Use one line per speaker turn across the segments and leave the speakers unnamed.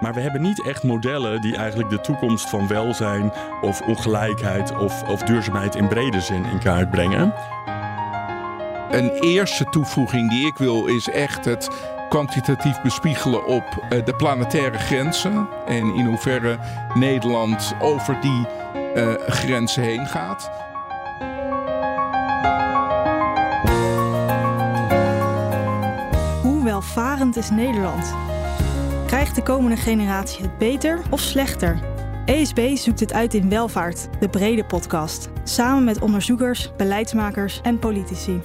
Maar we hebben niet echt modellen die eigenlijk de toekomst van welzijn of ongelijkheid of, of duurzaamheid in brede zin in kaart brengen.
Een eerste toevoeging die ik wil is echt het kwantitatief bespiegelen op uh, de planetaire grenzen. En in hoeverre Nederland over die uh, grenzen heen gaat.
Hoe welvarend is Nederland? Krijgt de komende generatie het beter of slechter? ESB zoekt het uit in Welvaart, de brede podcast. Samen met onderzoekers, beleidsmakers en politici.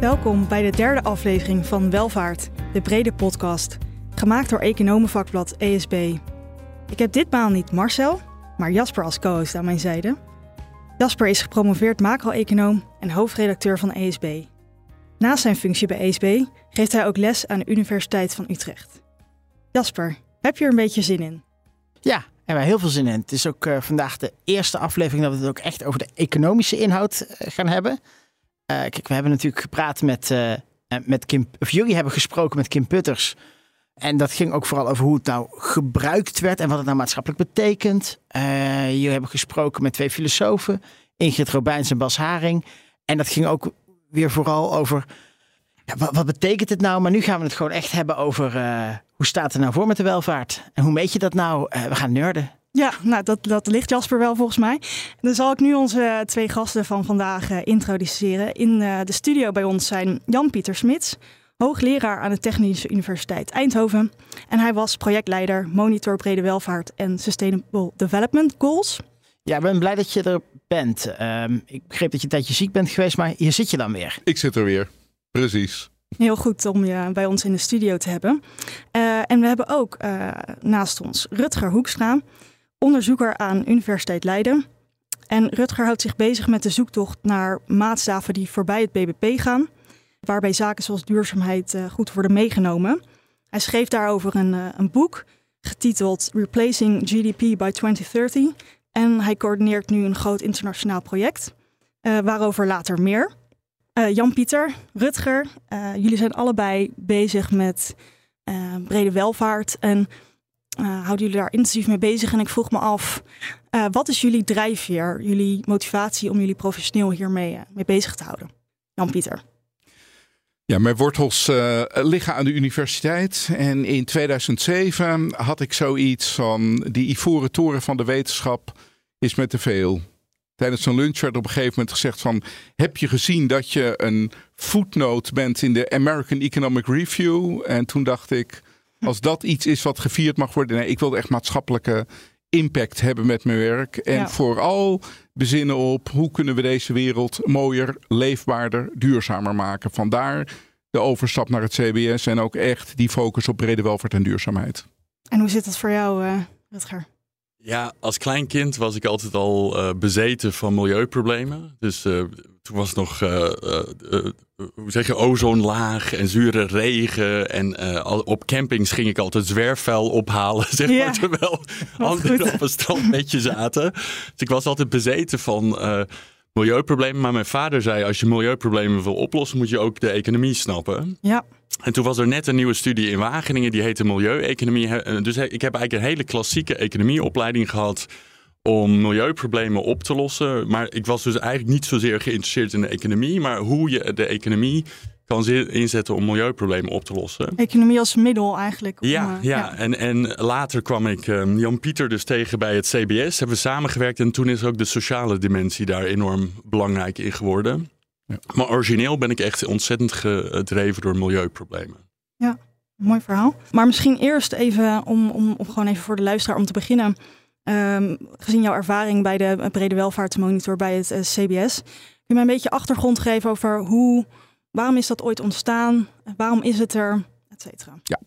Welkom bij de derde aflevering van Welvaart, de brede podcast. Gemaakt door Economenvakblad ESB. Ik heb ditmaal niet Marcel, maar Jasper als co-host aan mijn zijde. Jasper is gepromoveerd macro-econoom en hoofdredacteur van ESB. Naast zijn functie bij ESB geeft hij ook les aan de Universiteit van Utrecht. Jasper, heb je er een beetje zin in?
Ja, en wij heel veel zin in. Het is ook uh, vandaag de eerste aflevering dat we het ook echt over de economische inhoud uh, gaan hebben. Uh, kijk, we hebben natuurlijk gepraat met, met Kim, of jullie hebben gesproken met Kim Putters. En dat ging ook vooral over hoe het nou gebruikt werd en wat het nou maatschappelijk betekent. jullie hebben gesproken met twee filosofen, Ingrid Robijns en Bas Haring. En dat ging ook weer vooral over ja, wat, wat, betekent het nou? Maar nu gaan we het gewoon echt hebben over uh, hoe staat het nou voor met de welvaart? En hoe meet je dat nou? Uh, we gaan nerden.
Ja, nou dat, dat ligt Jasper wel volgens mij. Dan zal ik nu onze twee gasten van vandaag uh, introduceren. In de studio bij ons zijn Jan-Pieter Smits, hoogleraar aan de Technische Universiteit Eindhoven. En hij was projectleider Monitor Brede Welvaart en Sustainable Development Goals.
Ja, ik ben blij dat je er bent. Um, ik begreep dat je een tijdje ziek bent geweest, maar hier zit je dan weer.
Ik zit er weer, precies.
Heel goed om je bij ons in de studio te hebben. Uh, en we hebben ook uh, naast ons Rutger Hoekstra, onderzoeker aan Universiteit Leiden. En Rutger houdt zich bezig met de zoektocht naar maatstaven die voorbij het BBP gaan, waarbij zaken zoals duurzaamheid uh, goed worden meegenomen. Hij schreef daarover een, een boek getiteld Replacing GDP by 2030 en hij coördineert nu een groot internationaal project, uh, waarover later meer. Uh, Jan-Pieter, Rutger, uh, jullie zijn allebei bezig met brede welvaart en houden jullie daar intensief mee bezig. En ik vroeg me af, wat is jullie drijfveer, jullie motivatie om jullie professioneel hiermee mee bezig te houden? Jan-Pieter.
Ja, mijn wortels uh, liggen aan de universiteit. En in 2007 had ik zoiets van: die ivoren toren van de wetenschap is met te veel. Tijdens een lunch werd op een gegeven moment gezegd van... heb je gezien dat je een footnote bent in de American Economic Review? En toen dacht ik, als dat iets is wat gevierd mag worden... nee, ik wilde echt maatschappelijke impact hebben met mijn werk. En ja. vooral bezinnen op hoe kunnen we deze wereld mooier, leefbaarder, duurzamer maken. Vandaar de overstap naar het CBS en ook echt die focus op brede welvaart en duurzaamheid.
En hoe zit dat voor jou, uh, Rutger?
Ja, als klein kind was ik altijd al uh, bezeten van milieuproblemen. Dus uh, toen was het nog, uh, hoe zeg je, ozonlaag en zure regen. En op campings ging ik altijd zwerfvuil ophalen, zeg maar. Ja, terwijl anderen op een strandbedje zaten. Dus ik was altijd bezeten van milieuproblemen. Maar mijn vader zei, als je milieuproblemen wil oplossen, moet je ook de economie snappen.
Ja.
En toen was er net een nieuwe studie in Wageningen, die heette Milieueconomie. Dus ik heb eigenlijk een hele klassieke economieopleiding gehad om milieuproblemen op te lossen. Maar ik was dus eigenlijk niet zozeer geïnteresseerd in de economie, maar hoe je de economie kan inzetten om milieuproblemen op te lossen.
Economie als middel eigenlijk.
Om, ja, uh, ja. ja. En, en later kwam ik um, Jan-Pieter dus tegen bij het CBS. Hebben we samengewerkt en toen is ook de sociale dimensie daar enorm belangrijk in geworden. Ja. Maar origineel ben ik echt ontzettend gedreven door milieuproblemen.
Ja, mooi verhaal. Maar misschien eerst even, om, om, om gewoon even voor de luisteraar om te beginnen. Um, gezien jouw ervaring bij de brede welvaartsmonitor bij het uh, CBS. Kun je mij een beetje achtergrond geven over hoe, waarom is dat ooit ontstaan? Waarom is het er? Et cetera.
Ja.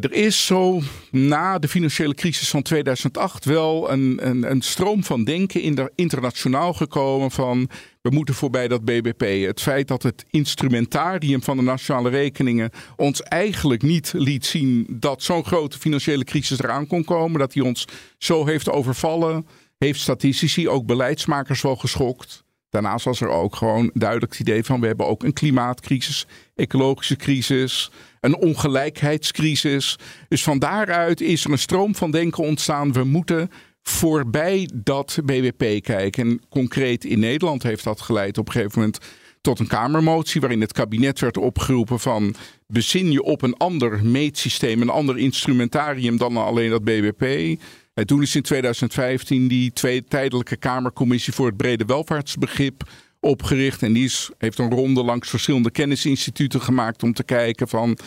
Er is zo na de financiële crisis van 2008 wel een, een, een stroom van denken in internationaal gekomen van we moeten voorbij dat BBP. Het feit dat het instrumentarium van de nationale rekeningen ons eigenlijk niet liet zien dat zo'n grote financiële crisis eraan kon komen, dat die ons zo heeft overvallen, heeft statistici, ook beleidsmakers wel geschokt. Daarnaast was er ook gewoon duidelijk het idee van we hebben ook een klimaatcrisis, ecologische crisis, een ongelijkheidscrisis. Dus van daaruit is er een stroom van denken ontstaan. We moeten voorbij dat BBP kijken. En concreet in Nederland heeft dat geleid op een gegeven moment tot een Kamermotie waarin het kabinet werd opgeroepen van bezin je op een ander meetsysteem, een ander instrumentarium dan alleen dat BBP. En toen is in 2015 die twee tijdelijke Kamercommissie voor het brede welvaartsbegrip opgericht. En die heeft een ronde langs verschillende kennisinstituten gemaakt om te kijken van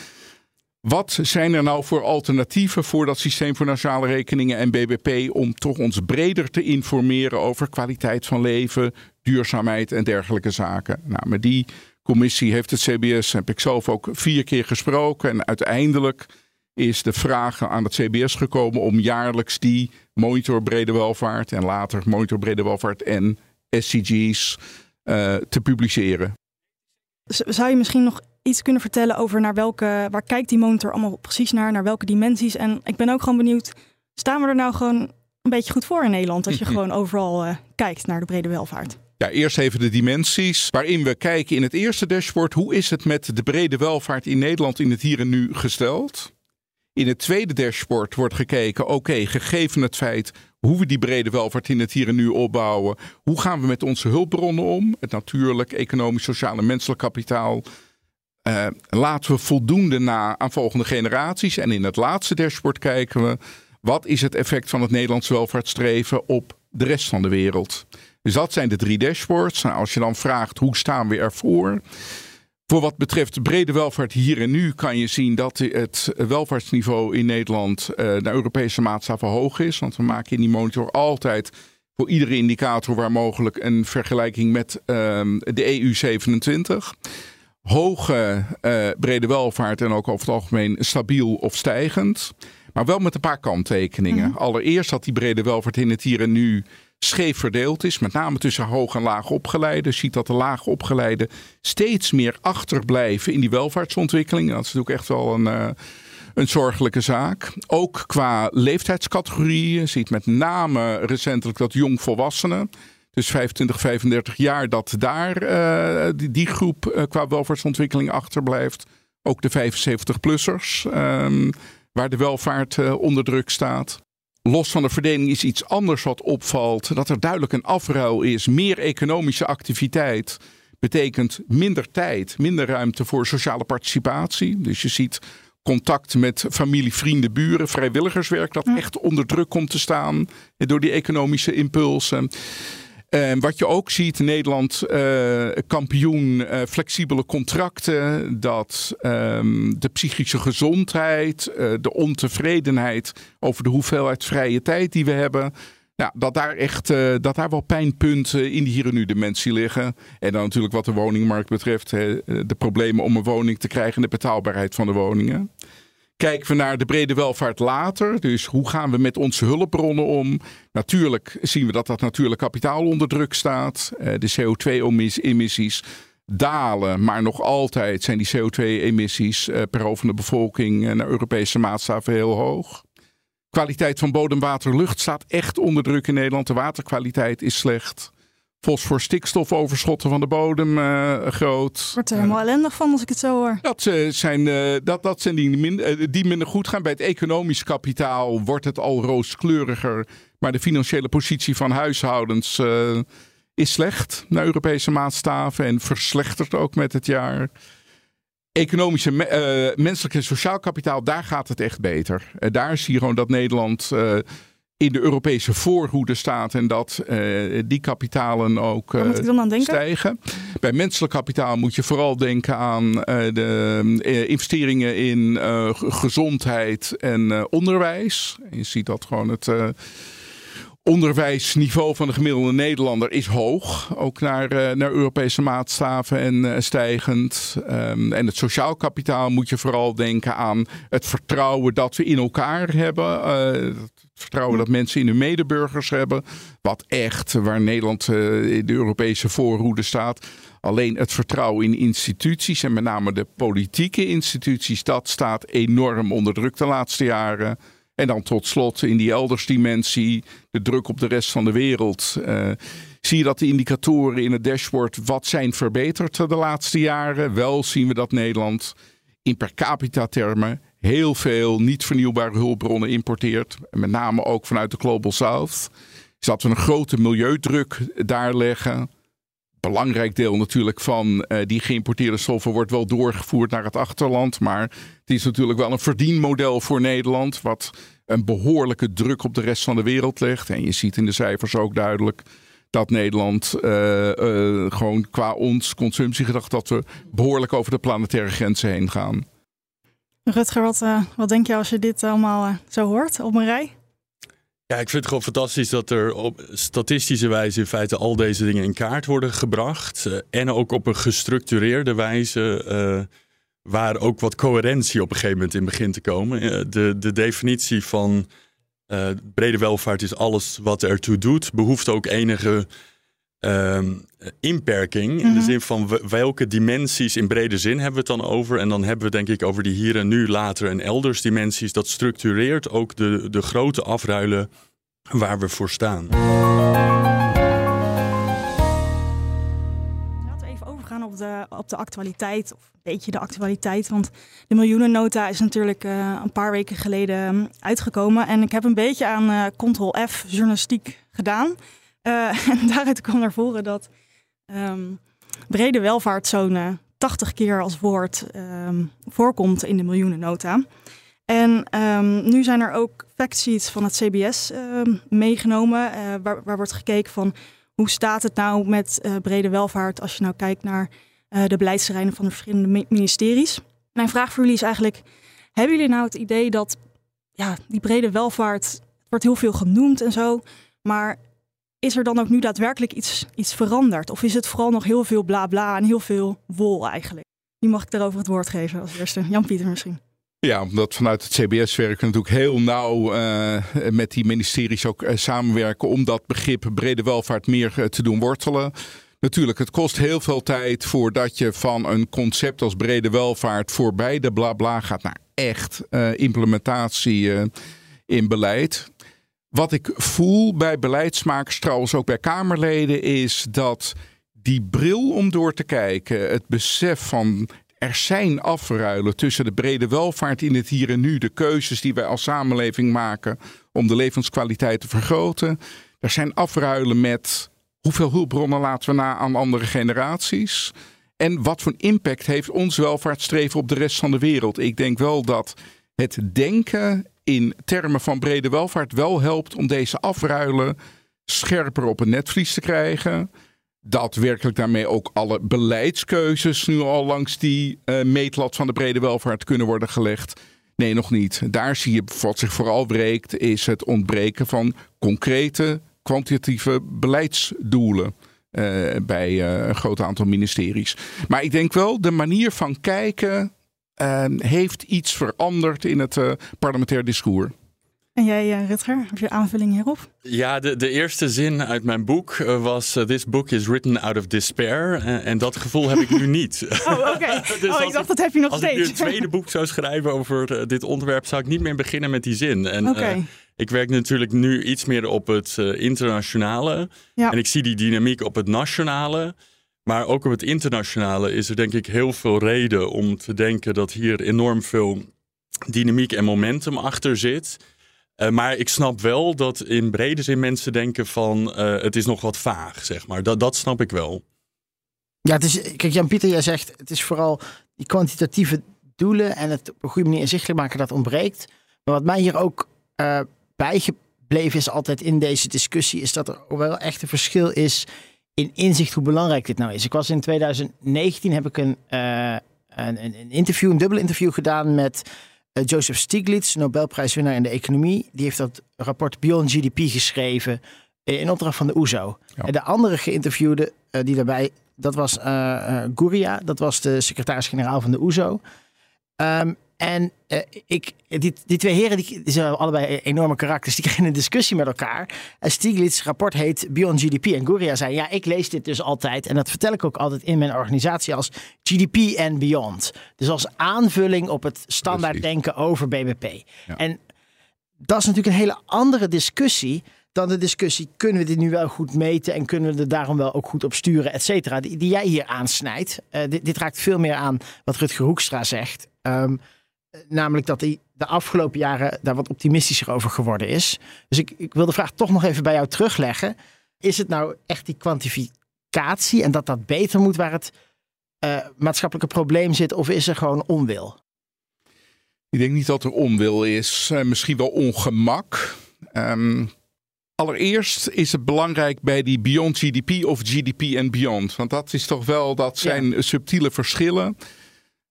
wat zijn er nou voor alternatieven voor dat systeem voor nationale rekeningen en BBP om toch ons breder te informeren over kwaliteit van leven, duurzaamheid en dergelijke zaken. Nou, met die commissie heeft het CBS, heb ik zelf ook vier keer gesproken en uiteindelijk is de vraag aan het CBS gekomen om jaarlijks die monitor brede welvaart en later monitor brede welvaart en SCG's uh, te publiceren.
Zou je misschien nog iets kunnen vertellen over naar welke, waar kijkt die monitor allemaal precies naar, naar welke dimensies? En ik ben ook gewoon benieuwd, staan we er nou gewoon een beetje goed voor in Nederland als je gewoon overal uh, kijkt naar de brede welvaart?
Ja, eerst even de dimensies waarin we kijken in het eerste dashboard. Hoe is het met de brede welvaart in Nederland in het hier en nu gesteld? In het tweede dashboard wordt gekeken, oké, gegeven het feit hoe we die brede welvaart in het hier en nu opbouwen, hoe gaan we met onze hulpbronnen om? Het natuurlijk, economisch, sociaal en menselijk kapitaal. Uh, laten we voldoende na aan volgende generaties. En in het laatste dashboard kijken we, wat is het effect van het Nederlands welvaartsstreven op de rest van de wereld? Dus dat zijn de drie dashboards. Nou, als je dan vraagt, hoe staan we ervoor? Voor wat betreft brede welvaart hier en nu kan je zien dat het welvaartsniveau in Nederland naar Europese maatstaven hoog is. Want we maken in die monitor altijd voor iedere indicator waar mogelijk een vergelijking met uh, de EU 27. Hoge uh, brede welvaart en ook over het algemeen stabiel of stijgend. Maar wel met een paar kanttekeningen. Mm. Allereerst dat die brede welvaart in het hier en nu scheef verdeeld is, met name tussen hoog en laag opgeleide. ziet dat de laag opgeleide steeds meer achterblijven in die welvaartsontwikkeling. Dat is natuurlijk echt wel een, uh, een zorgelijke zaak. Ook qua leeftijdscategorieën ziet met name recentelijk dat jongvolwassenen. Dus 25, 35 jaar, dat daar uh, die, die, groep uh, qua welvaartsontwikkeling achterblijft. Ook de 75-plussers, um, waar de welvaart onder druk staat los van de verdeling is iets anders wat opvalt. Dat er duidelijk een afruil is. Meer economische activiteit betekent minder tijd, minder ruimte voor sociale participatie. Dus je ziet contact met familie, vrienden, buren, vrijwilligerswerk dat echt onder druk komt te staan door die economische impulsen. Uh, wat je ook ziet, Nederland uh, kampioen uh, flexibele contracten, dat ehm, de psychische gezondheid, eh, de ontevredenheid over de hoeveelheid vrije tijd die we hebben, ja, dat daar echt dat daar wel pijnpunten in die hier en nu dimensie liggen. En dan natuurlijk wat de woningmarkt betreft, de problemen om een woning te krijgen en de betaalbaarheid van de woningen. Kijken we naar de brede welvaart later, dus hoe gaan we met onze hulpbronnen om? Natuurlijk zien we dat dat natuurlijk kapitaal onder druk staat. Eh, de CO2-emissies dalen, maar nog altijd zijn die CO2-emissies eh, per hoofd van de bevolking naar Europese maatstaven heel hoog. Kwaliteit van bodem, water, lucht staat echt onder druk in Nederland. De waterkwaliteit is slecht fosfor stikstofoverschotten van de bodem uh, groot.
Wordt er helemaal ellendig van als ik het zo hoor.
Dat uh, zijn, uh, dat, dat zijn die, minder, die minder goed gaan. Bij het economisch kapitaal wordt het al rooskleuriger. Maar de financiële positie van huishoudens is slecht naar Europese maatstaven. En verslechtert ook met het jaar. Economische, menselijk en sociaal kapitaal, daar gaat het echt beter. daar zie je gewoon dat Nederland in de Europese voorhoede staat en dat uh, die kapitalen ook uh, stijgen. Bij menselijk kapitaal moet je vooral denken aan uh, de investeringen in gezondheid en onderwijs. Je ziet dat gewoon het onderwijsniveau van de gemiddelde Nederlander is hoog. Ook naar, naar Europese maatstaven en stijgend. Um, en het sociaal kapitaal moet je vooral denken aan het vertrouwen dat we in elkaar hebben vertrouwen dat mensen in hun medeburgers hebben. Wat echt, waar Nederland uh, in de Europese voorhoede staat. Alleen het vertrouwen in instituties en met name de politieke instituties, dat staat enorm onder druk de laatste jaren. En dan tot slot in die eldersdimensie, de druk op de rest van de wereld. Uh, zie je dat de indicatoren in het dashboard wat zijn verbeterd de laatste jaren. Wel zien we dat Nederland in per capita termen heel veel niet vernieuwbare hulpbronnen importeert. Met name ook vanuit de Global South. Dus dat we een grote milieudruk daar leggen. Belangrijk deel natuurlijk van uh, die geïmporteerde stoffen wordt wel doorgevoerd naar het achterland. Maar het is natuurlijk wel een verdienmodel voor Nederland. Wat een behoorlijke druk op de rest van de wereld legt. En je ziet in de cijfers ook duidelijk dat Nederland uh, uh, gewoon qua ons consumptiegedrag dat we behoorlijk over de planetaire grenzen heen gaan.
Rutger, wat, uh, wat denk je als je dit allemaal zo hoort op een rij?
Ja, ik vind het gewoon fantastisch dat er op statistische wijze in feite al deze dingen in kaart worden gebracht. en ook op een gestructureerde wijze waar ook wat coherentie op een gegeven moment in begint te komen. de, de definitie van brede welvaart is alles wat ertoe doet. Behoeft ook enige uh, inperking. In de mhm. zin van welke dimensies in brede zin hebben we het dan over. En dan hebben we denk ik over die hier en nu, later en elders dimensies. Dat structureert ook de, de grote afruilen waar we voor staan.
op de, op de actualiteit, of een beetje de actualiteit. Want de miljoenennota is natuurlijk uh, een paar weken geleden um, uitgekomen. En ik heb een beetje aan uh, Ctrl-F journalistiek gedaan. Uh, en daaruit kwam naar voren dat um, brede welvaartszone 80 keer als woord um, voorkomt in de miljoenennota. En nu zijn er ook factsheets van het CBS meegenomen, waar, waar wordt gekeken van hoe staat het nou met uh, brede welvaart als je nou kijkt naar de beleidsterreinen van de verschillende ministeries? Mijn vraag voor jullie is eigenlijk: hebben jullie nou het idee dat ja, die brede welvaart wordt heel veel genoemd en zo, maar is er dan ook nu daadwerkelijk iets, iets veranderd? Of is het vooral nog heel veel bla bla en heel veel wol eigenlijk? Wie mag ik daarover het woord geven als eerste? Jan-Pieter misschien.
Ja, omdat vanuit het CBS werken natuurlijk heel nauw uh, met die ministeries ook uh, samenwerken om dat begrip brede welvaart meer uh, te doen wortelen. Natuurlijk, het kost heel veel tijd voordat je van een concept als brede welvaart voorbij de bla bla gaat naar echt implementatie in beleid. Wat ik voel bij beleidsmakers, trouwens ook bij Kamerleden, is dat die bril om door te kijken, het besef van er zijn afruilen tussen de brede welvaart in het hier en nu, de keuzes die wij als samenleving maken om de levenskwaliteit te vergroten. Er zijn afruilen met hoeveel hulpbronnen laten we na aan andere generaties. En wat voor impact heeft ons welvaartsstreven op de rest van de wereld? Ik denk wel dat het denken in termen van brede welvaart wel helpt om deze afruilen scherper op een netvlies te krijgen dat werkelijk daarmee ook alle beleidskeuzes nu al langs die uh, meetlat van de brede welvaart kunnen worden gelegd. Nee, nog niet. Daar zie je wat zich vooral breekt, is het ontbreken van concrete kwantitatieve beleidsdoelen. Uh, bij uh, een groot aantal ministeries. Maar ik denk wel, de manier van kijken heeft iets veranderd in het parlementair discours.
En jij, uh, Rutger, heb je aanvulling hierop?
Ja, de, de eerste zin uit mijn boek uh, was: uh, This book is written out of despair. en dat gevoel heb ik nu niet.
Oh, oké. Okay. dus oh, ik dacht, dat heb je nog
als
steeds.
Als ik nu een tweede boek zou schrijven over dit onderwerp, zou ik niet meer beginnen met die zin. En okay. ik werk natuurlijk nu iets meer op het internationale. Ja. En ik zie die dynamiek op het nationale. Maar ook op het internationale is er denk ik heel veel reden om te denken dat hier enorm veel dynamiek en momentum achter zit. Uh, maar ik snap wel dat in brede zin mensen denken van uh, het is nog wat vaag, zeg maar. Dat, dat snap ik wel.
Ja, het is, kijk Jan-Pieter, jij zegt het is vooral die kwantitatieve doelen en het op een goede manier inzichtelijk maken dat ontbreekt. Maar wat mij hier ook uh, bijgebleven is altijd in deze discussie, is dat er wel echt een verschil is in inzicht hoe belangrijk dit nou is. Ik was in 2019, heb ik een, een, een interview, een dubbel interview gedaan met eh, Joseph Stiglitz, Nobelprijswinnaar in de economie, die heeft dat rapport Beyond GDP geschreven in opdracht van de OESO. E en de andere geïnterviewde uh, die daarbij, dat was uh, Gouria, dat was de secretaris-generaal van de OESO. Um, e en uh, ik, die, die twee heren die, die zijn allebei enorme karakters. Die kregen een discussie met elkaar. En Stiglitz' rapport heet Beyond GDP. En Gouria zei, ja, ik lees dit dus altijd. En dat vertel ik ook altijd in mijn organisatie als GDP en Beyond. Dus als aanvulling op het standaard denken over BBP. Ja. En dat is natuurlijk een hele andere discussie dan de discussie: kunnen we dit nu wel goed meten en kunnen we er daarom wel ook goed op sturen, et cetera, die, die, jij hier aansnijdt. Uh, dit, dit, raakt veel meer aan wat Rutger Hoekstra zegt. Um, namelijk dat hij de afgelopen jaren daar wat optimistischer over geworden is. Dus ik, ik wil de vraag toch nog even bij jou terugleggen. Is het nou echt die kwantificatie en dat dat beter moet waar het uh, maatschappelijke probleem zit, of is er gewoon onwil?
Ik denk niet dat er onwil is, uh, misschien wel ongemak. Um, allereerst is het belangrijk bij die Beyond GDP of GDP en Beyond. Want dat is toch wel, dat zijn ja. subtiele verschillen.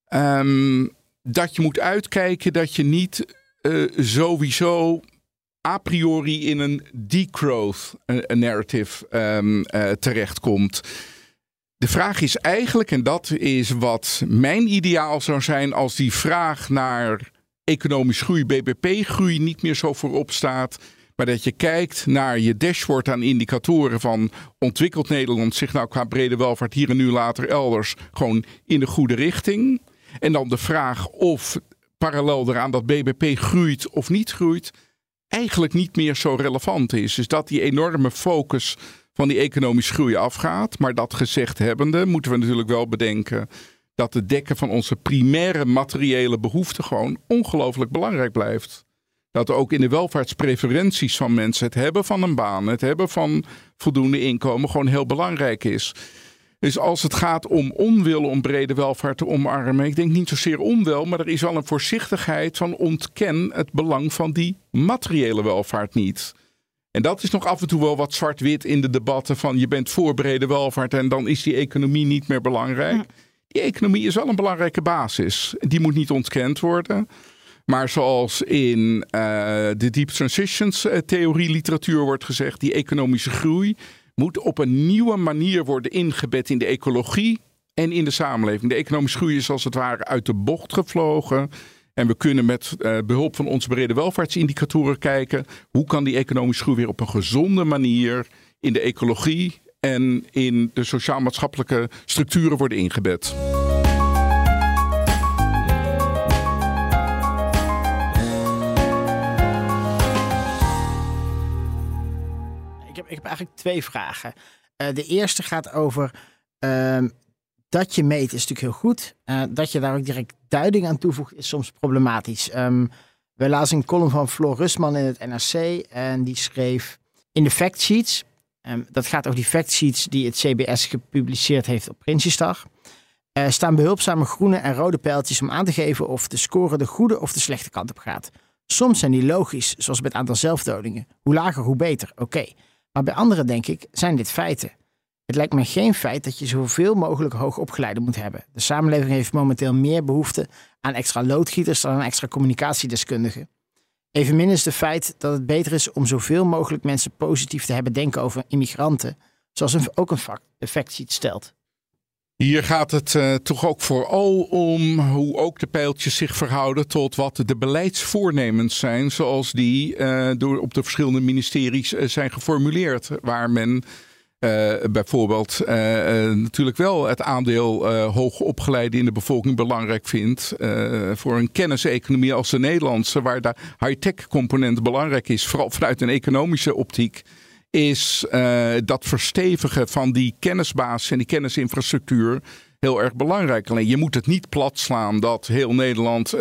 Um, dat je moet uitkijken dat je niet uh, sowieso a priori in een degrowth narrative um, uh, terechtkomt. De vraag is eigenlijk, en dat is wat mijn ideaal zou zijn als die vraag naar economisch groei, BBP-groei niet meer zo voorop staat. Maar dat je kijkt naar je dashboard aan indicatoren van ontwikkeld Nederland zich nou qua brede welvaart hier en nu later elders gewoon in de goede richting. En dan de vraag of parallel eraan dat BBP groeit of niet groeit, eigenlijk niet meer zo relevant is. Dus dat die enorme focus van die economische groei afgaat. Maar dat gezegd hebbende, moeten we natuurlijk wel bedenken dat het dekken van onze primaire materiële behoeften gewoon ongelooflijk belangrijk blijft. Dat ook in de welvaartspreferenties van mensen het hebben van een baan, het hebben van voldoende inkomen gewoon heel belangrijk is. Dus als het gaat om onwil om brede welvaart te omarmen, ik denk niet zozeer onwel, maar er is wel een voorzichtigheid van ontken het belang van die materiële welvaart niet. En dat is nog af en toe wel wat zwart-wit in de debatten van je bent voor brede welvaart en dan is die economie niet meer belangrijk. Ja. Die economie is wel een belangrijke basis. Die moet niet ontkend worden. Maar zoals in uh, de Deep Transitions uh, theorie literatuur wordt gezegd, die economische groei moet op een nieuwe manier worden ingebed in de ecologie en in de samenleving. De economische groei is als het ware uit de bocht gevlogen. En we kunnen met uh, behulp van onze brede welvaartsindicatoren kijken hoe kan die economische groei weer op een gezonde manier in de ecologie en in de sociaal-maatschappelijke structuren worden ingebed.
Ik heb, eigenlijk twee vragen. Uh, de eerste gaat over uh, dat je meet is natuurlijk heel goed. Uh, dat je daar ook direct duiding aan toevoegt is soms problematisch. Um, we lazen een column van Floor Rusman in het NRC en die schreef in de factsheets. Um, dat gaat over die factsheets die het CBS gepubliceerd heeft op Prinsjesdag. Er staan behulpzame groene en rode pijltjes om aan te geven of de score de goede of de slechte kant op gaat. Soms zijn die logisch, zoals bij het aantal zelfdodingen. Hoe lager, hoe beter. Oké. Maar bij anderen denk ik, zijn dit feiten. Het lijkt me geen feit dat je zoveel mogelijk hoogopgeleide moet hebben. De samenleving heeft momenteel meer behoefte aan extra loodgieters dan aan extra communicatiedeskundigen. Evenmin is het feit dat het beter is om zoveel mogelijk mensen positief te hebben denken over immigranten, zoals een, ook een effectsheet stelt.
Hier gaat het uh, toch ook vooral om hoe ook de pijltjes zich verhouden tot wat de beleidsvoornemens zijn, zoals die uh, door op de verschillende ministeries uh, zijn geformuleerd, waar men bijvoorbeeld natuurlijk wel het aandeel uh, hoogopgeleide in de bevolking belangrijk vindt. voor een kenniseconomie als de Nederlandse, waar de high-tech component belangrijk is, vooral vanuit een economische optiek. Is dat verstevigen van die kennisbasis en die kennisinfrastructuur heel erg belangrijk. Alleen je moet het niet plat slaan dat heel Nederland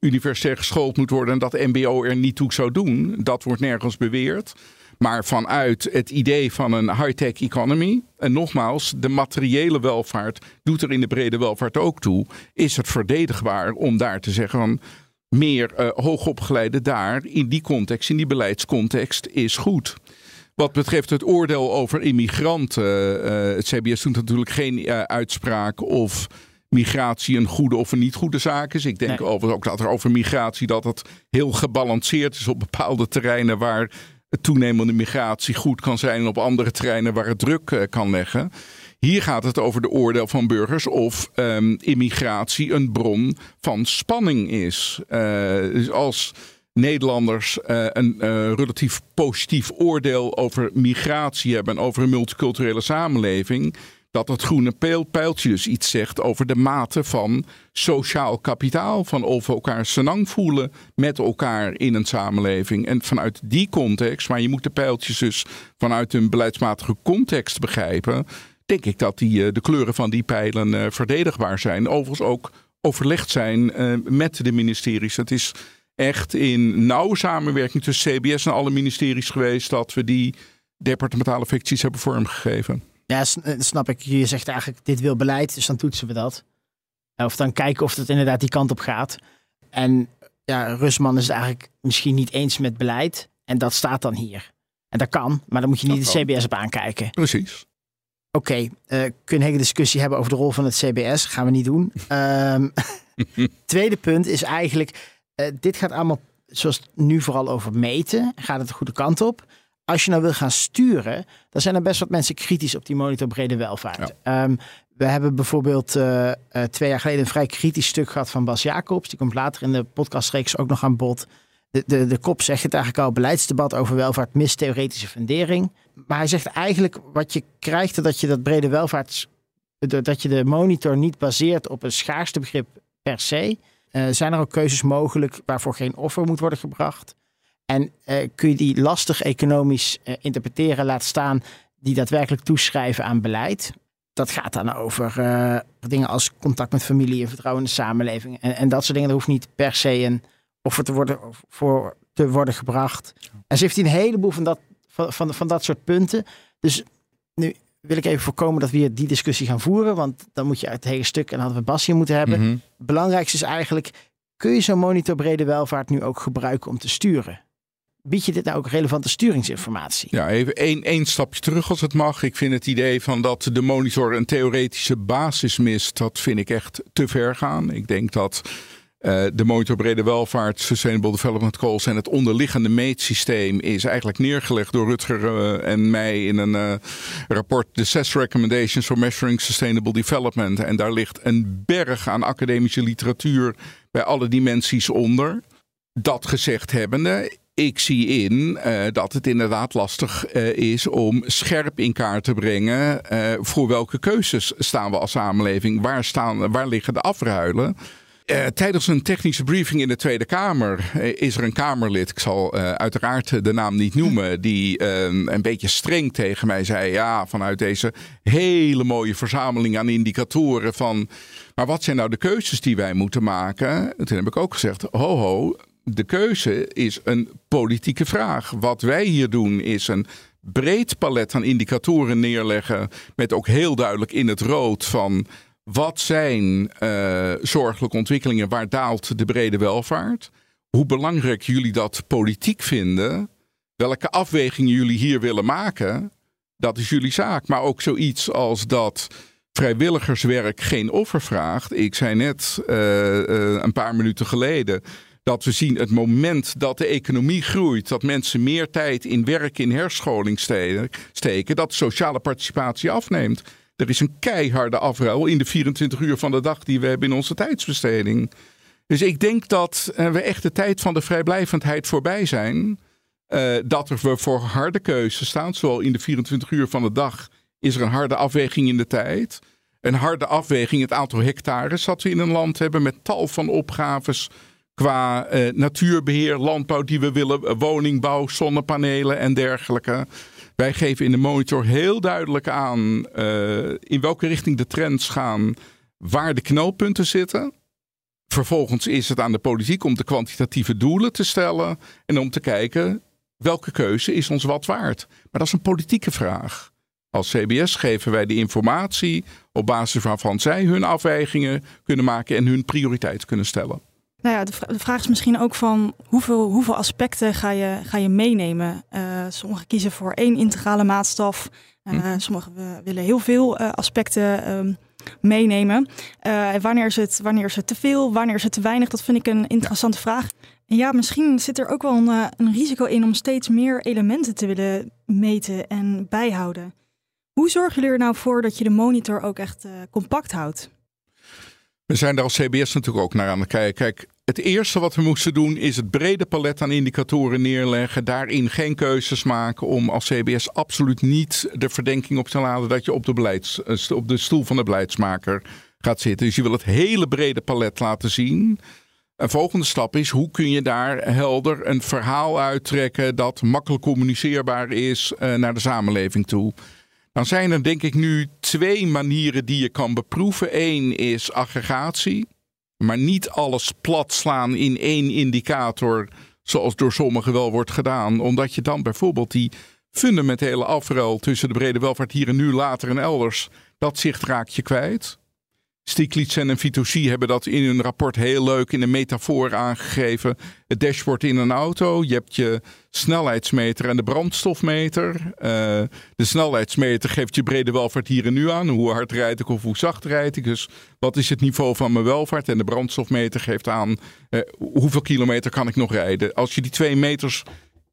universitair geschoold moet worden en dat MBO er niet toe zou doen. Dat wordt nergens beweerd. Maar vanuit het idee van een high-tech economy, en nogmaals, de materiële welvaart doet er in de brede welvaart ook toe, is het verdedigbaar om daar te zeggen van meer uh, hoogopgeleide daar in die context, in die beleidscontext, is goed. Wat betreft het oordeel over immigranten, uh, het CBS doet natuurlijk geen uh, uitspraak of migratie een goede of een niet goede zaak is. Ik denk nee. overigens ook dat er over migratie dat het heel gebalanceerd is op bepaalde terreinen waar toenemende migratie goed kan zijn en op andere terreinen waar het druk uh, kan leggen. Hier gaat het over de oordeel van burgers of um, immigratie een bron van spanning is. Uh, dus als Nederlanders uh, een relatief positief oordeel over migratie hebben en over een multiculturele samenleving, dat het groene pijltje dus iets zegt over de mate van sociaal kapitaal. Van of we elkaar senang voelen met elkaar in een samenleving. En vanuit die context, maar je moet de pijltjes dus vanuit een beleidsmatige context begrijpen. Denk ik dat die, eh, de kleuren van die pijlen verdedigbaar zijn. Overigens ook overlegd zijn met de ministeries. Het is echt in nauwe samenwerking tussen CBS en alle ministeries geweest dat we die departementale ficties hebben vormgegeven.
Ja, eh, snap ik. Je zegt eigenlijk, dit wil beleid, dus dan toetsen we dat. Of dan kijken of het inderdaad die kant op gaat. En ja, Rusman is het eigenlijk misschien niet eens met beleid. En dat staat dan hier. En dat kan, maar dan moet je niet de CBS op aankijken.
Precies.
Oké, okay, uh, eh, kun je een hele discussie hebben over de rol van het CBS. Gaan we niet doen. um, tweede punt is eigenlijk, uh, dit gaat allemaal, zoals nu vooral over meten, gaat het de goede kant op als je nou wil gaan sturen, dan zijn er best wat mensen kritisch op die monitor brede welvaart. Ehm, we hebben bijvoorbeeld uh, twee jaar geleden een vrij kritisch stuk gehad van Bas Jacobs. Die komt later in de podcastreeks ook nog aan bod. De, de, de kop zegt het eigenlijk al, beleidsdebat over welvaart mist theoretische fundering. Maar hij zegt eigenlijk wat je krijgt dat je dat brede welvaart, dat je de monitor niet baseert op een schaarste begrip per se. Uh, zijn er ook keuzes mogelijk waarvoor geen offer moet worden gebracht? En uh, kun je die lastig economisch uh, interpreteren, laat staan die daadwerkelijk toeschrijven aan beleid. Dat gaat dan over dingen als contact met familie en vertrouwen in de samenleving. En, en dat soort dingen, dat hoeft niet per se een offer te worden, voor te worden gebracht. En ze heeft een heleboel van dat, van, van, van dat soort punten. Dus nu wil ik even voorkomen dat we hier die discussie gaan voeren. Want dan moet je uit het hele stuk, en hadden we Bas hier moeten hebben. Mm Het belangrijkste is eigenlijk, kun je zo'n monitor brede welvaart nu ook gebruiken om te sturen? Bied je dit nou ook relevante sturingsinformatie?
Ja, even één, één stapje terug als het mag. Ik vind het idee van dat de monitor een theoretische basis mist, dat vind ik echt te ver gaan. Ik denk dat de monitor brede welvaart, Sustainable Development Goals en het onderliggende meetsysteem is eigenlijk neergelegd door Rutger uh, en mij in een uh, rapport, de Zes Recommendations for Measuring Sustainable Development. En daar ligt een berg aan academische literatuur bij alle dimensies onder. Dat gezegd hebbende, ik zie in dat het inderdaad lastig is om scherp in kaart te brengen voor welke keuzes staan we als samenleving, waar, staan, waar liggen de afruilen. Tijdens een technische briefing in de Tweede Kamer is er een Kamerlid, ik zal uiteraard de naam niet noemen, die ehm, een beetje streng tegen mij zei: Ja, vanuit deze hele mooie verzameling aan indicatoren van. Maar wat zijn nou de keuzes die wij moeten maken? Toen heb ik ook gezegd: Ho, ho, de keuze is een politieke vraag. Wat wij hier doen is een breed palet aan indicatoren neerleggen. Met ook heel duidelijk in het rood van wat zijn uh, zorgelijke ontwikkelingen, waar daalt de brede welvaart. Hoe belangrijk jullie dat politiek vinden. Welke afwegingen jullie hier willen maken. Dat is jullie zaak. Maar ook zoiets als dat vrijwilligerswerk geen offer vraagt. Ik zei net uh, uh, een paar minuten geleden dat we zien het moment dat de economie groeit, dat mensen meer tijd in werk, in herscholing steken, dat sociale participatie afneemt. Er is een keiharde afruil in de 24 uur van de dag die we hebben in onze tijdsbesteding. Dus ik denk dat uh, we echt de tijd van de vrijblijvendheid voorbij zijn. Uh, dat er we voor harde keuzes staan. Zowel in de 24 uur van de dag is er een harde afweging in de tijd. Een harde afweging het aantal hectares dat we in een land hebben met tal van opgaves qua uh, natuurbeheer, landbouw die we willen, eh, woningbouw, zonnepanelen en dergelijke. Wij geven in de monitor heel duidelijk aan uh, in welke richting de trends gaan, waar de knelpunten zitten. Vervolgens is het aan de politiek om de kwantitatieve doelen te stellen en om te kijken welke keuze is ons wat waard. Maar dat is een politieke vraag. Als CBS geven wij de informatie op basis waarvan zij hun afwegingen kunnen maken en hun prioriteit kunnen stellen.
Nou ja, de, vraag is misschien ook van hoeveel, hoeveel aspecten ga je, ga je meenemen? Uh, sommigen kiezen voor één integrale maatstaf. Uh, Sommigen willen heel veel uh, aspecten um, meenemen. wanneer, is het, wanneer is het te veel? Wanneer is het te weinig? Dat vind ik een interessante ja. vraag. En ja, misschien zit er ook wel een, een risico in om steeds meer elementen te willen meten en bijhouden. Hoe zorgen jullie er nou voor dat je de monitor ook echt compact houdt?
We zijn daar als CBS natuurlijk ook naar aan het kijken. Kijk, het eerste wat we moesten doen is het brede palet aan indicatoren neerleggen. Daarin geen keuzes maken om als CBS absoluut niet de verdenking op te laden dat je op de, beleids, eh, op de stoel van de beleidsmaker gaat zitten. Dus je wil het hele brede palet laten zien. Een volgende stap is hoe kun je daar helder een verhaal uittrekken dat makkelijk communiceerbaar is uh, naar de samenleving toe. Dan zijn er denk ik nu twee manieren die je kan beproeven. Eén is aggregatie, maar niet alles plat slaan in één indicator, zoals door sommigen wel wordt gedaan, omdat je dan bijvoorbeeld die fundamentele afruil tussen de brede welvaart hier en nu, later en elders, dat zicht raak je kwijt. Stiglitz en Vitosi hebben dat in hun rapport heel leuk in een metafoor aangegeven. Het dashboard in een auto. Je hebt je snelheidsmeter en de brandstofmeter. Uh, de snelheidsmeter geeft je brede welvaart hier en nu aan. Hoe hard rijd ik of hoe zacht rijd ik. Dus wat is het niveau van mijn welvaart? En de brandstofmeter geeft aan uh, hoeveel kilometer kan ik nog rijden. Als je die twee meters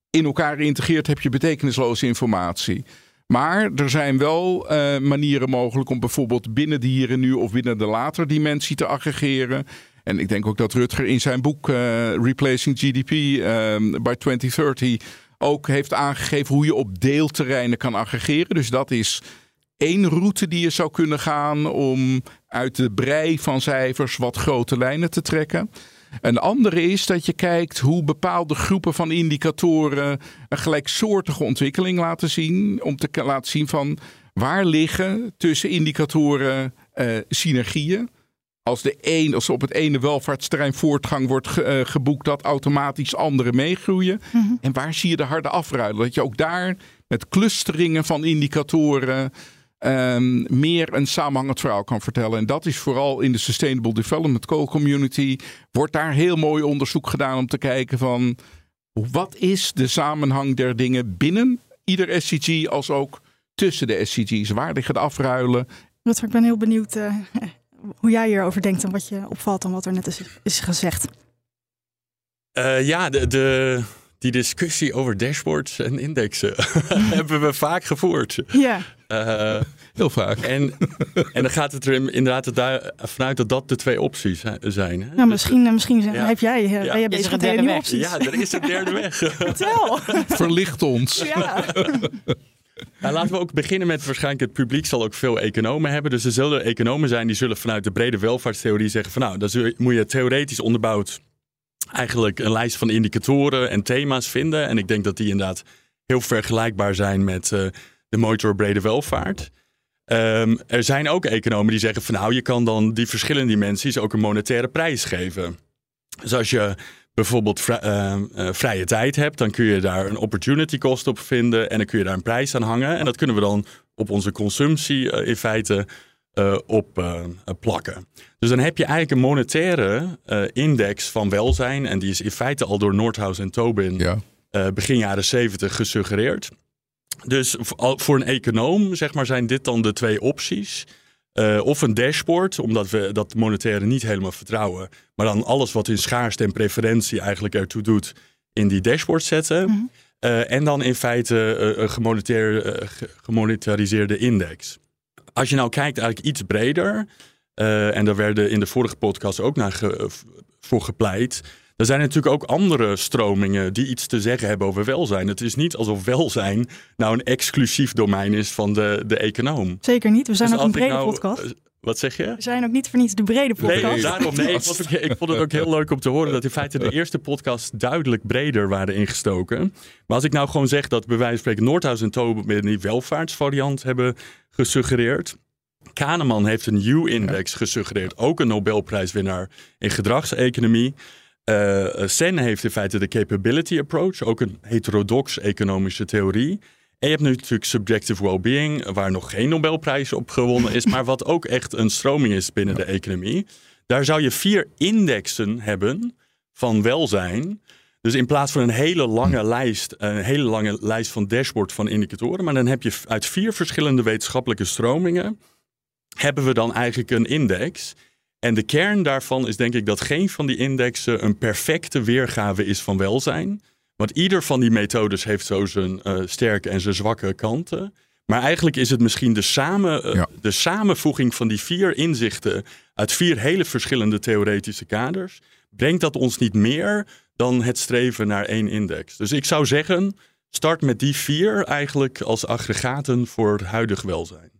in elkaar integreert, heb je betekenisloze informatie. Maar er zijn wel uh, manieren mogelijk om bijvoorbeeld binnen de nu of binnen de later dimensie te aggregeren. En ik denk ook dat Rutger in zijn boek uh, Replacing GDP by 2030 ook heeft aangegeven hoe je op deelterreinen kan aggregeren. Dus dat is één route die je zou kunnen gaan om uit de brei van cijfers wat grote lijnen te trekken. Een andere is dat je kijkt hoe bepaalde groepen van indicatoren een gelijksoortige ontwikkeling laten zien. Om te laten zien van waar liggen tussen indicatoren uh, synergieën. Als, de een, als op het ene welvaartsterrein voortgang wordt ge, uh, geboekt, dat automatisch andere meegroeien. Mm -hmm. En waar zie je de harde afruilen? Dat je ook daar met clusteringen van indicatoren um, meer een samenhangend verhaal kan vertellen. En dat is vooral in de Sustainable Development Goal Community. Wordt daar heel mooi onderzoek gedaan om te kijken van wat is de samenhang der dingen binnen ieder SCG als ook tussen de SCG's. Waar liggen de afruilen?
Rutger, ik ben heel benieuwd uh, hoe jij hierover denkt en wat je opvalt aan wat er net is, is gezegd.
Uh, ja, de, de, die discussie over dashboards en indexen hebben we vaak gevoerd.
Ja.
Uh,
Heel vaak.
En, en dan gaat het er inderdaad vanuit dat dat de twee opties zijn. Hè?
Nou, misschien, dus, misschien ja. heb jij, ja. ben je bezig met derde opties.
Ja, er is een derde weg.
Vertel.
Verlicht ons.
Ja.
Nou, laten we ook beginnen met waarschijnlijk het publiek zal ook veel economen hebben. Dus er zullen economen zijn die zullen vanuit de brede welvaartstheorie zeggen van nou, dan moet je theoretisch onderbouwd eigenlijk een lijst van indicatoren en thema's vinden. En ik denk dat die inderdaad heel vergelijkbaar zijn met uh, de motor brede welvaart. Um, er zijn ook economen die zeggen van nou, je kan dan die verschillende dimensies ook een monetaire prijs geven. Dus als je bijvoorbeeld uh, uh, vrije tijd hebt, dan kun je daar een opportunity cost op vinden en dan kun je daar een prijs aan hangen. En dat kunnen we dan op onze consumptie in feite op plakken. Dus dan heb je eigenlijk een monetaire index van welzijn en die is in feite al door Nordhaus en Tobin ja. begin jaren 70 gesuggereerd. Dus voor een econoom zeg maar, zijn dit dan de twee opties. Uh, of een dashboard, omdat we dat monetaire niet helemaal vertrouwen. Maar dan alles wat in schaarste en preferentie eigenlijk ertoe doet in die dashboard zetten. Mm -hmm. uh, en dan in feite uh, een gemonetariseerde index. Als je nou kijkt eigenlijk iets breder. en daar werden in de vorige podcast ook naar ge, voor gepleit. Er zijn natuurlijk ook andere stromingen die iets te zeggen hebben over welzijn. Het is niet alsof welzijn nou een exclusief domein is van de, de econoom.
Zeker niet. We zijn dus ook een brede nou, podcast.
Wat zeg je?
We zijn ook niet voor niets de brede podcast.
Nee, daarom, nee ik, vond het, ik vond het ook heel leuk om te horen dat in feite de eerste podcast duidelijk breder waren ingestoken. Maar als ik nou gewoon zeg dat bij wijze van spreken Noordhuis en Tobin die welvaartsvariant hebben gesuggereerd. Kahneman heeft een U-index gesuggereerd, ook een Nobelprijswinnaar in gedragseconomie. Uh, Sen heeft in feite de capability approach, ook een heterodox economische theorie. En je hebt natuurlijk subjective well-being, waar nog geen Nobelprijs op gewonnen is, maar wat ook echt een stroming is binnen de economie. Daar zou je vier indexen hebben van welzijn. Dus in plaats van een hele lange lijst, een hele lange lijst van dashboard van indicatoren, maar dan heb je uit vier verschillende wetenschappelijke stromingen, hebben we dan eigenlijk een index. En de kern daarvan is denk ik dat geen van die indexen een perfecte weergave is van welzijn. Want ieder van die methodes heeft zo zijn uh, sterke en zijn zwakke kanten. Maar eigenlijk is het misschien de, samen, uh, ja. de samenvoeging van die vier inzichten uit vier hele verschillende theoretische kaders. brengt dat ons niet meer dan het streven naar één index. Dus ik zou zeggen, start met die vier eigenlijk als aggregaten voor het huidig welzijn.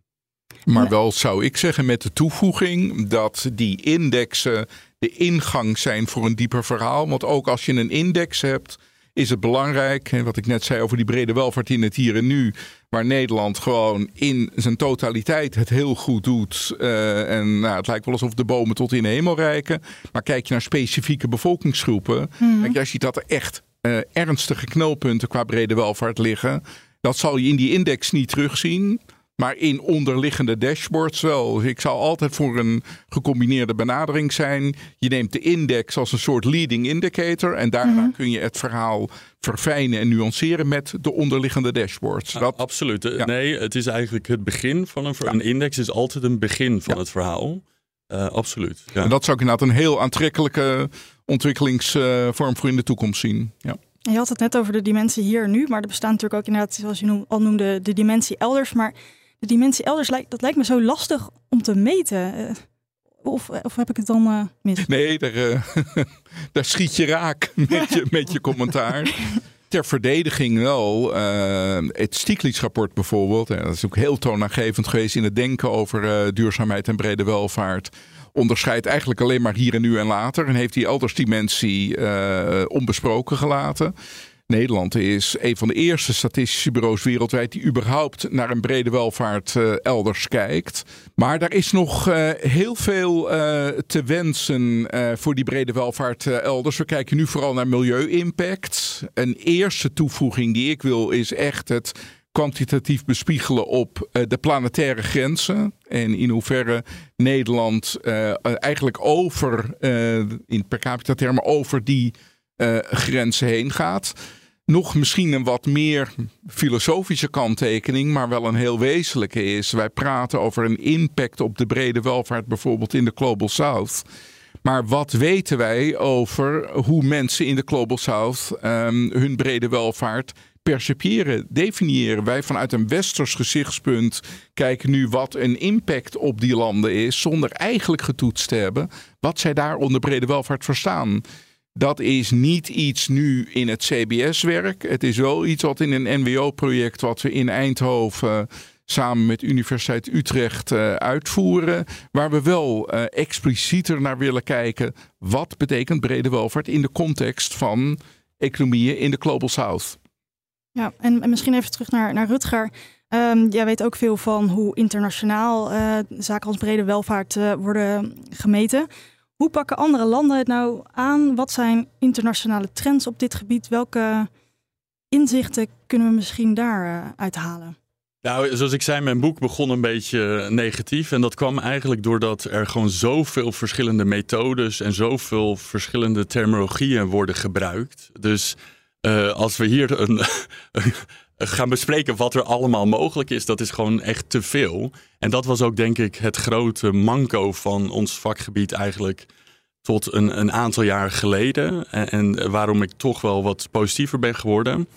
Maar wel zou ik zeggen met de toevoeging dat die indexen de ingang zijn voor een dieper verhaal. Want ook als je een index hebt, is het belangrijk, wat ik net zei over die brede welvaart in het hier en nu, waar Nederland gewoon in zijn totaliteit het heel goed doet. Uh, en nou, het lijkt wel alsof de bomen tot in de hemel reiken. Maar kijk je naar specifieke bevolkingsgroepen, mm. je ziet dat er echt uh, ernstige knelpunten qua brede welvaart liggen. Dat zal je in die index niet terugzien. Maar in onderliggende dashboards wel. Ik zou altijd voor een gecombineerde benadering zijn. Je neemt de index als een soort leading indicator. En daarna mhm. kun je het verhaal verfijnen en nuanceren met de onderliggende dashboards.
Dat, absoluut. Nee, het is eigenlijk het begin van een, een index is altijd een begin van het verhaal. Uh, absoluut.
En dat zou ik inderdaad een heel aantrekkelijke ontwikkelingsvorm voor in de toekomst zien. Ja.
Je had het net over de dimensie hier en nu, maar er bestaat natuurlijk ook inderdaad, zoals je al noemde, de dimensie elders. Maar de dimensie elders, dat lijkt me zo lastig om te meten. Eh, of, of heb ik het dan uh, mis?
Nee, daar, uh, daar schiet je raak met je, met je commentaar. Ter verdediging wel, uh, het Stiglitz-rapport bijvoorbeeld, dat is ook heel toonaangevend geweest in het denken over duurzaamheid en brede welvaart onderscheidt eigenlijk alleen maar hier en nu en later. En heeft die elders dimensie onbesproken gelaten. Nederland is een van de eerste statistische bureaus wereldwijd die überhaupt naar een brede welvaart uh, elders kijkt. Maar daar is nog uh, heel veel uh, te wensen voor die brede welvaart elders. We kijken nu vooral naar milieu-impact. Een eerste toevoeging die ik wil is echt het kwantitatief bespiegelen op de planetaire grenzen. En in hoeverre Nederland eigenlijk over, in per capita termen, over die grenzen heen gaat nog misschien een wat meer filosofische kanttekening, maar wel een heel wezenlijke is. Wij praten over een impact op de brede welvaart, bijvoorbeeld in de Global South. Maar wat weten wij over hoe mensen in de Global South um, hun brede welvaart percepiëren, definiëren? Wij vanuit een westers gezichtspunt kijken nu wat een impact op die landen is, zonder eigenlijk getoetst te hebben wat zij daar onder brede welvaart verstaan. Dat is niet iets nu in het CBS-werk. Het is wel iets wat in een NWO-project wat we in Eindhoven uh, samen met Universiteit Utrecht uh, uitvoeren. Waar we wel uh, explicieter naar willen kijken. Wat betekent brede welvaart in de context van economieën in de Global South?
Ja, en, en misschien even terug naar, naar Rutger. Um, jij weet ook veel van hoe internationaal zaken als brede welvaart worden gemeten. Hoe pakken andere landen het nou aan? Wat zijn internationale trends op dit gebied? Welke inzichten kunnen we misschien daar uh, uithalen?
Nou, zoals ik zei, mijn boek begon een beetje negatief. En dat kwam eigenlijk doordat er gewoon zoveel verschillende methodes en zoveel verschillende terminologieën worden gebruikt. Dus uh, als we hier een, gaan bespreken wat er allemaal mogelijk is, dat is gewoon echt te veel. En dat was ook denk ik het grote manco van ons vakgebied eigenlijk tot een, een aantal jaar geleden. En, waarom ik toch wel wat positiever ben geworden.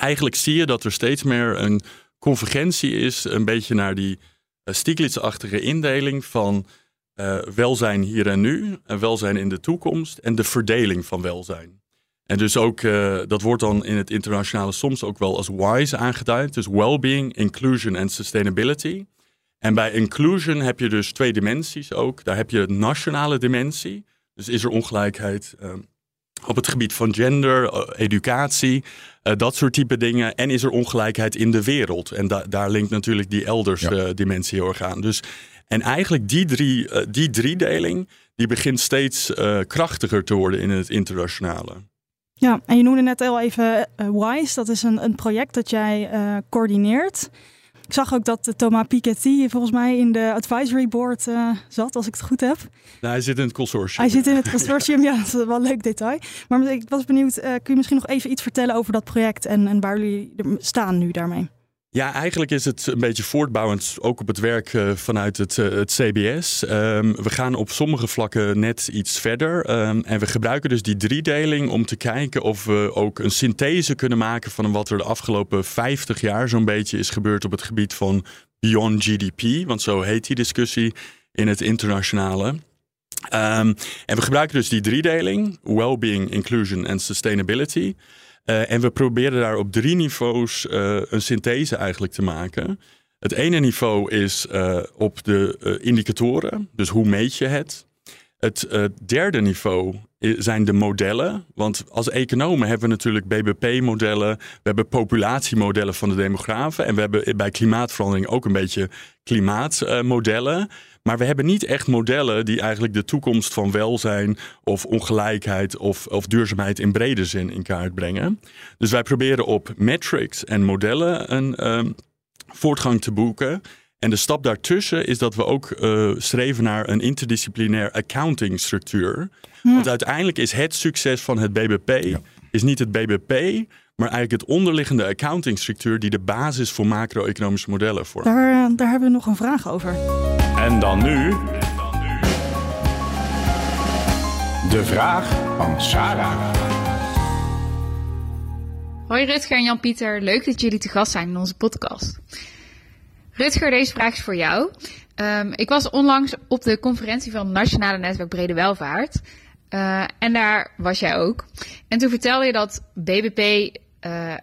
Eigenlijk zie je dat er steeds meer een convergentie is, een beetje naar die uh, Stiglitz-achtige indeling van uh, welzijn hier en nu, en welzijn in de toekomst en de verdeling van welzijn. En dus ook, uh, dat wordt dan in het internationale soms ook wel als WISE aangeduid. Dus well-being, inclusion en sustainability. En bij inclusion heb je dus twee dimensies ook. Daar heb je nationale dimensie. Dus is er ongelijkheid uh, op het gebied van gender, uh, educatie, dat soort type dingen. En is er ongelijkheid in de wereld. En da daar linkt natuurlijk die elders ja. dimensie heel erg aan. Dus, en eigenlijk die, drie, die driedeling, die begint steeds krachtiger te worden in het internationale.
Ja, en je noemde net al even uh, WISE. Dat is een, een project dat jij uh, coördineert. Ik zag ook dat Thomas Piketty volgens mij in de advisory board uh, zat, als ik het goed heb.
Nou, hij zit in het consortium.
Hij zit in het consortium, ja, dat is wel een leuk detail. Maar ik was benieuwd, kun je misschien nog even iets vertellen over dat project en, en waar jullie staan nu daarmee?
Ja, eigenlijk is het een beetje voortbouwend, ook op het werk uh, vanuit het, het CBS. Ehm, we gaan op sommige vlakken net iets verder. Um, en we gebruiken dus die driedeling om te kijken of we ook een synthese kunnen maken van wat er de afgelopen 50 jaar zo'n beetje is gebeurd op het gebied van Beyond GDP. Want zo heet die discussie in het internationale. Ehm, en we gebruiken dus die driedeling: well-being, inclusion en sustainability. Uh, en we proberen daar op drie niveaus uh, een synthese eigenlijk te maken. Het ene niveau is uh, op de indicatoren, dus hoe meet je het? Het derde niveau zijn de modellen. Want als economen hebben we natuurlijk BBP-modellen, we hebben populatiemodellen van de demografen en we hebben bij klimaatverandering ook een beetje klimaatmodellen. Maar we hebben niet echt modellen die eigenlijk de toekomst van welzijn of ongelijkheid of, of duurzaamheid in brede zin in kaart brengen. Dus wij proberen op metrics en modellen een uh, voortgang te boeken. En de stap daartussen is dat we ook uh, streven naar een interdisciplinair accounting structuur. Want uiteindelijk is het succes van het BBP is niet het BBP, maar eigenlijk het onderliggende accounting structuur die de basis voor macro-economische modellen vormt.
Daar, daar hebben we nog een vraag over.
En dan nu. De vraag van Sarah.
Hoi Rutger en Jan-Pieter, leuk dat jullie te gast zijn in onze podcast. Rutger, deze vraag is voor jou. Um, ik was onlangs op de conferentie van het Nationale Netwerk Brede Welvaart. Uh, en daar was jij ook. En toen vertelde je dat BBP uh,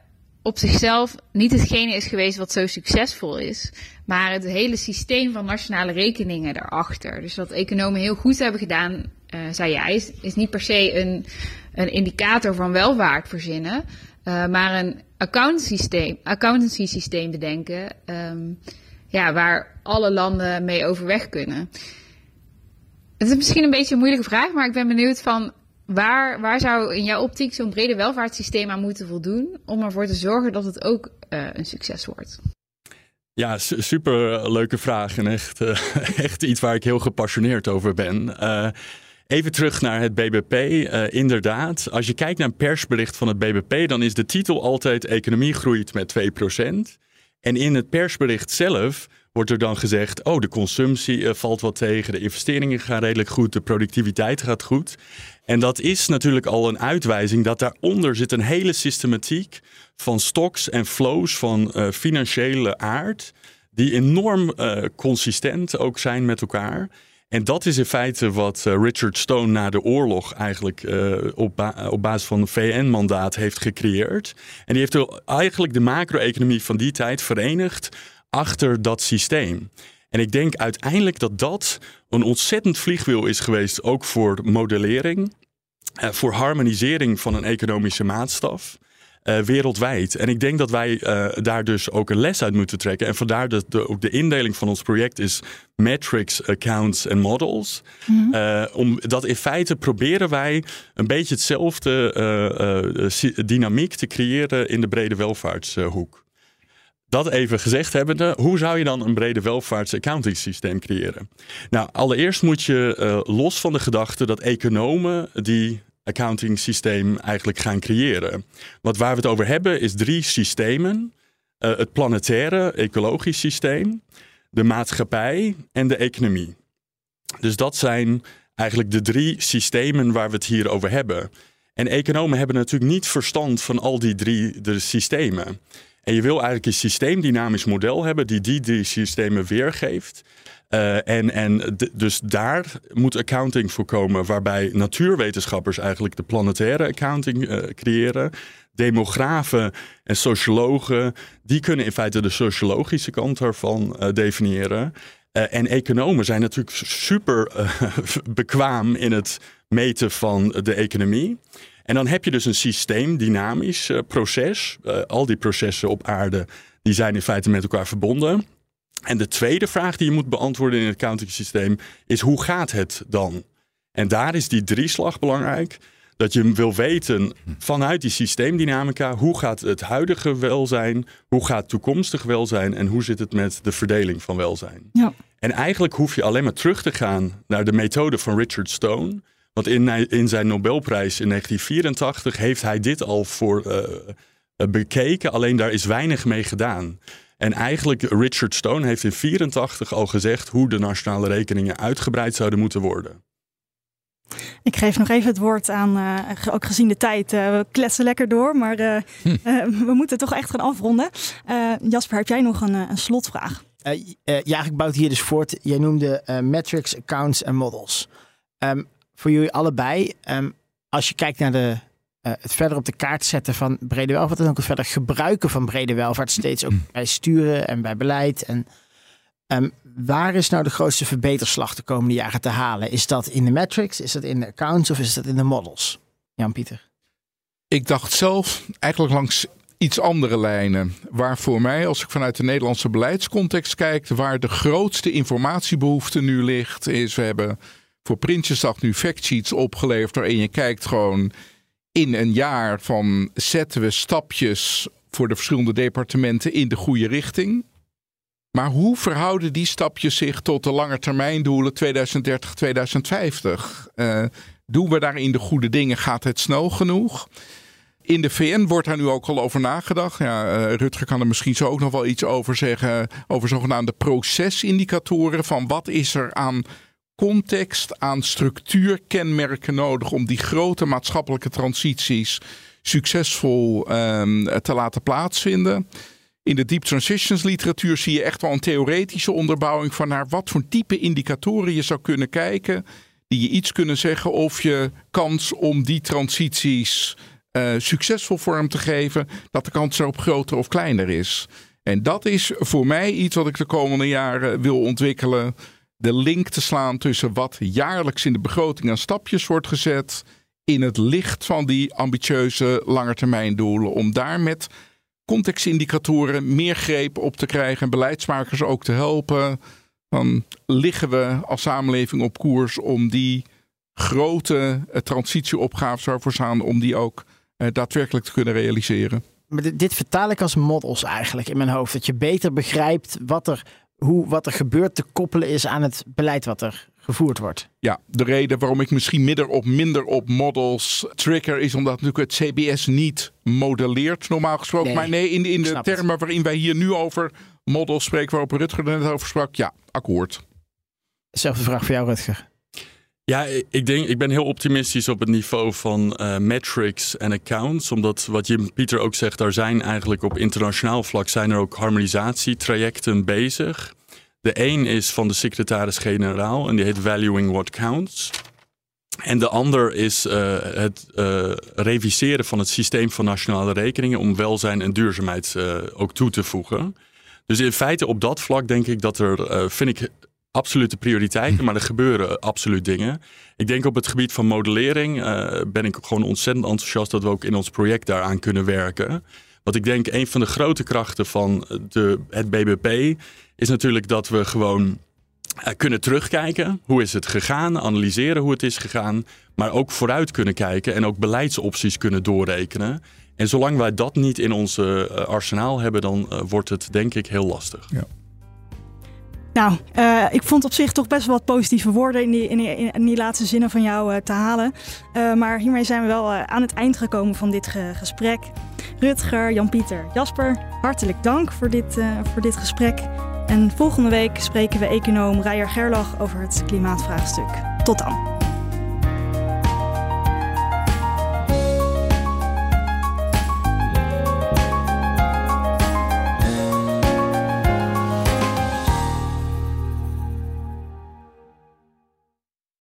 op zichzelf niet hetgene is geweest wat zo succesvol is, maar het hele systeem van nationale rekeningen daarachter. Dus wat economen heel goed hebben gedaan, uh, zei jij, is, is, niet per se een, een indicator van welvaart verzinnen, uh, maar een accountancy-systeem accountancy systeem bedenken, um, ja, waar alle landen mee overweg kunnen. Het is misschien een beetje een moeilijke vraag, maar ik ben benieuwd van Waar, waar zou in jouw optiek zo'n brede welvaartssysteem aan moeten voldoen om ervoor te zorgen dat het ook uh, een succes wordt?
Ja, super leuke vraag en echt, uh, echt iets waar ik heel gepassioneerd over ben. Even terug naar het BBP. inderdaad, als je kijkt naar een persbericht van het BBP, dan is de titel altijd economie groeit met 2%. En in het persbericht zelf wordt er dan gezegd: oh, de consumptie valt wat tegen, de investeringen gaan redelijk goed, de productiviteit gaat goed. En dat is natuurlijk al een uitwijzing dat daaronder zit een hele systematiek van stocks en flows van uh, financiële aard, die enorm uh, consistent ook zijn met elkaar. En dat is in feite wat Richard Stone na de oorlog eigenlijk op, op, basis van een VN-mandaat heeft gecreëerd. En die heeft eigenlijk de macro-economie van die tijd verenigd achter dat systeem. En ik denk uiteindelijk dat dat een ontzettend vliegwiel is geweest, ook voor modellering, uh, voor harmonisering van een economische maatstaf. Uh, wereldwijd. En ik denk dat wij uh, daar dus ook een les uit moeten trekken. En vandaar dat de, ook de indeling van ons project is metrics, accounts en models. Mm -hmm. uh, omdat in feite proberen wij een beetje hetzelfde dynamiek te creëren in de brede welvaartshoek. Dat even gezegd hebbende, hoe zou je dan een brede welvaartsaccounting systeem creëren? Nou, allereerst moet je uh, los van de gedachte dat economen die accounting systeem eigenlijk gaan creëren. Want waar we het over hebben is drie systemen. Uh, het planetaire ecologisch systeem, de maatschappij en de economie. Dus dat zijn eigenlijk de drie systemen waar we het hier over hebben. En economen hebben natuurlijk niet verstand van al die drie de systemen. En je wil eigenlijk een systeemdynamisch model hebben die die systemen weergeeft. Uh, en en dus daar moet accounting voor komen, waarbij natuurwetenschappers eigenlijk de planetaire accounting uh, creëren. Demografen en sociologen, die kunnen in feite de sociologische kant ervan uh, definiëren. en economen zijn natuurlijk super bekwaam in het meten van de economie. En dan heb je dus een systeem, dynamisch uh, proces. Uh, al die processen op aarde die zijn in feite met elkaar verbonden. En de tweede vraag die je moet beantwoorden in het accounting systeem is hoe gaat het dan? En daar is die drieslag belangrijk. Dat je wil weten vanuit die systeemdynamica hoe gaat het huidige welzijn, hoe gaat toekomstig welzijn en hoe zit het met de verdeling van welzijn. Ja. En eigenlijk hoef je alleen maar terug te gaan naar de methode van Richard Stone. Want in, in zijn Nobelprijs in 1984 heeft hij dit al voor uh, bekeken, alleen daar is weinig mee gedaan. En eigenlijk Richard Stone heeft in 84 al gezegd hoe de nationale rekeningen uitgebreid zouden moeten worden.
Ik geef nog even het woord aan, uh, ook gezien de tijd, uh, we kletsen lekker door, maar uh, hm. we moeten toch echt gaan afronden. Jasper, heb jij nog een, een slotvraag?
ja, ik bouw het hier dus voort. Jij noemde metrics, accounts en models. Ehm, voor jullie allebei, ehm, als je kijkt naar de, eh, het verder op de kaart zetten van brede welvaart en ook het verder gebruiken van brede welvaart, steeds ook bij sturen en bij beleid. En ehm, waar is nou de grootste verbeterslag de komende jaren te halen? Is dat in de metrics, is dat in de accounts of is dat in de models? Jan-Pieter.
Ik dacht zelf eigenlijk langs iets andere lijnen. Waar voor mij, als ik vanuit de Nederlandse beleidscontext kijk, waar de grootste informatiebehoefte nu ligt, is we hebben voor Prinsjesdag nu factsheets opgeleverd waarin je kijkt gewoon in een jaar van zetten we stapjes voor de verschillende departementen in de goede richting. Maar hoe verhouden die stapjes zich tot de langetermijndoelen 2030, 2050? Uh, doen we daarin de goede dingen? Gaat het snel genoeg? In de VN wordt daar nu ook al over nagedacht. Ja, uh, Rutger kan er misschien zo ook nog wel iets over zeggen. Over zogenaamde procesindicatoren. Van wat is er aan context, aan structuurkenmerken nodig om die grote maatschappelijke transities succesvol um, te laten plaatsvinden. In de deep transitions literatuur zie je echt wel een theoretische onderbouwing van naar wat voor type indicatoren je zou kunnen kijken. Die je iets kunnen zeggen of je kans om die transities uh, succesvol vorm te geven, dat de kans erop groter of kleiner is. En dat is voor mij iets wat ik de komende jaren wil ontwikkelen. De link te slaan tussen wat jaarlijks in de begroting aan stapjes wordt gezet. In het licht van die ambitieuze langetermijndoelen. Om daar met contextindicatoren meer greep op te krijgen. En beleidsmakers ook te helpen. Dan liggen we als samenleving op koers om die grote uh, transitieopgaves waarvoor staan, om die ook uh, daadwerkelijk te kunnen realiseren.
Maar dit, dit, vertaal ik als models eigenlijk in mijn hoofd. Dat je beter begrijpt wat er, hoe, wat er gebeurt te koppelen is aan het beleid wat er gevoerd wordt.
Ja, de reden waarom ik misschien minder op, minder op models trigger is omdat natuurlijk het CBS niet modelleert normaal gesproken. Nee, maar nee, in, in de termen het. waarin wij hier nu over models spreken, waarop Rutger er net over sprak, ja, akkoord.
Zelfde vraag voor jou, Rutger.
Ja, ik, denk, ik ben heel optimistisch op het niveau van uh, metrics en accounts. Omdat wat Jim Pieter ook zegt, daar zijn eigenlijk op internationaal vlak zijn er ook harmonisatietrajecten bezig. De een is van de secretaris-generaal en die heet Valuing What Counts. En de ander is uh, het uh, reviseren van het systeem van nationale rekeningen om welzijn en duurzaamheid ook toe te voegen. Dus in feite op dat vlak denk ik dat er, vind ik absolute prioriteiten, maar er gebeuren absoluut dingen. Ik denk op het gebied van modellering uh, ben ik gewoon ontzettend enthousiast dat we ook in ons project daaraan kunnen werken. Want ik denk een van de grote krachten van de, het BBP is natuurlijk dat we gewoon uh, kunnen terugkijken. Hoe is het gegaan? Analyseren hoe het is gegaan. Maar ook vooruit kunnen kijken en ook beleidsopties kunnen doorrekenen. En zolang wij dat niet in ons uh, arsenaal hebben, dan wordt het denk ik heel lastig.
Ja.
Nou, uh, ik vond op zich toch best wel wat positieve woorden in die, in in die laatste zinnen van jou uh, te halen. Uh, maar hiermee zijn we wel aan het eind gekomen van dit ge gesprek. Rutger, Jan-Pieter, Jasper, hartelijk dank voor dit, voor dit gesprek. En volgende week spreken we econoom Rijer Gerlach over het klimaatvraagstuk. Tot dan.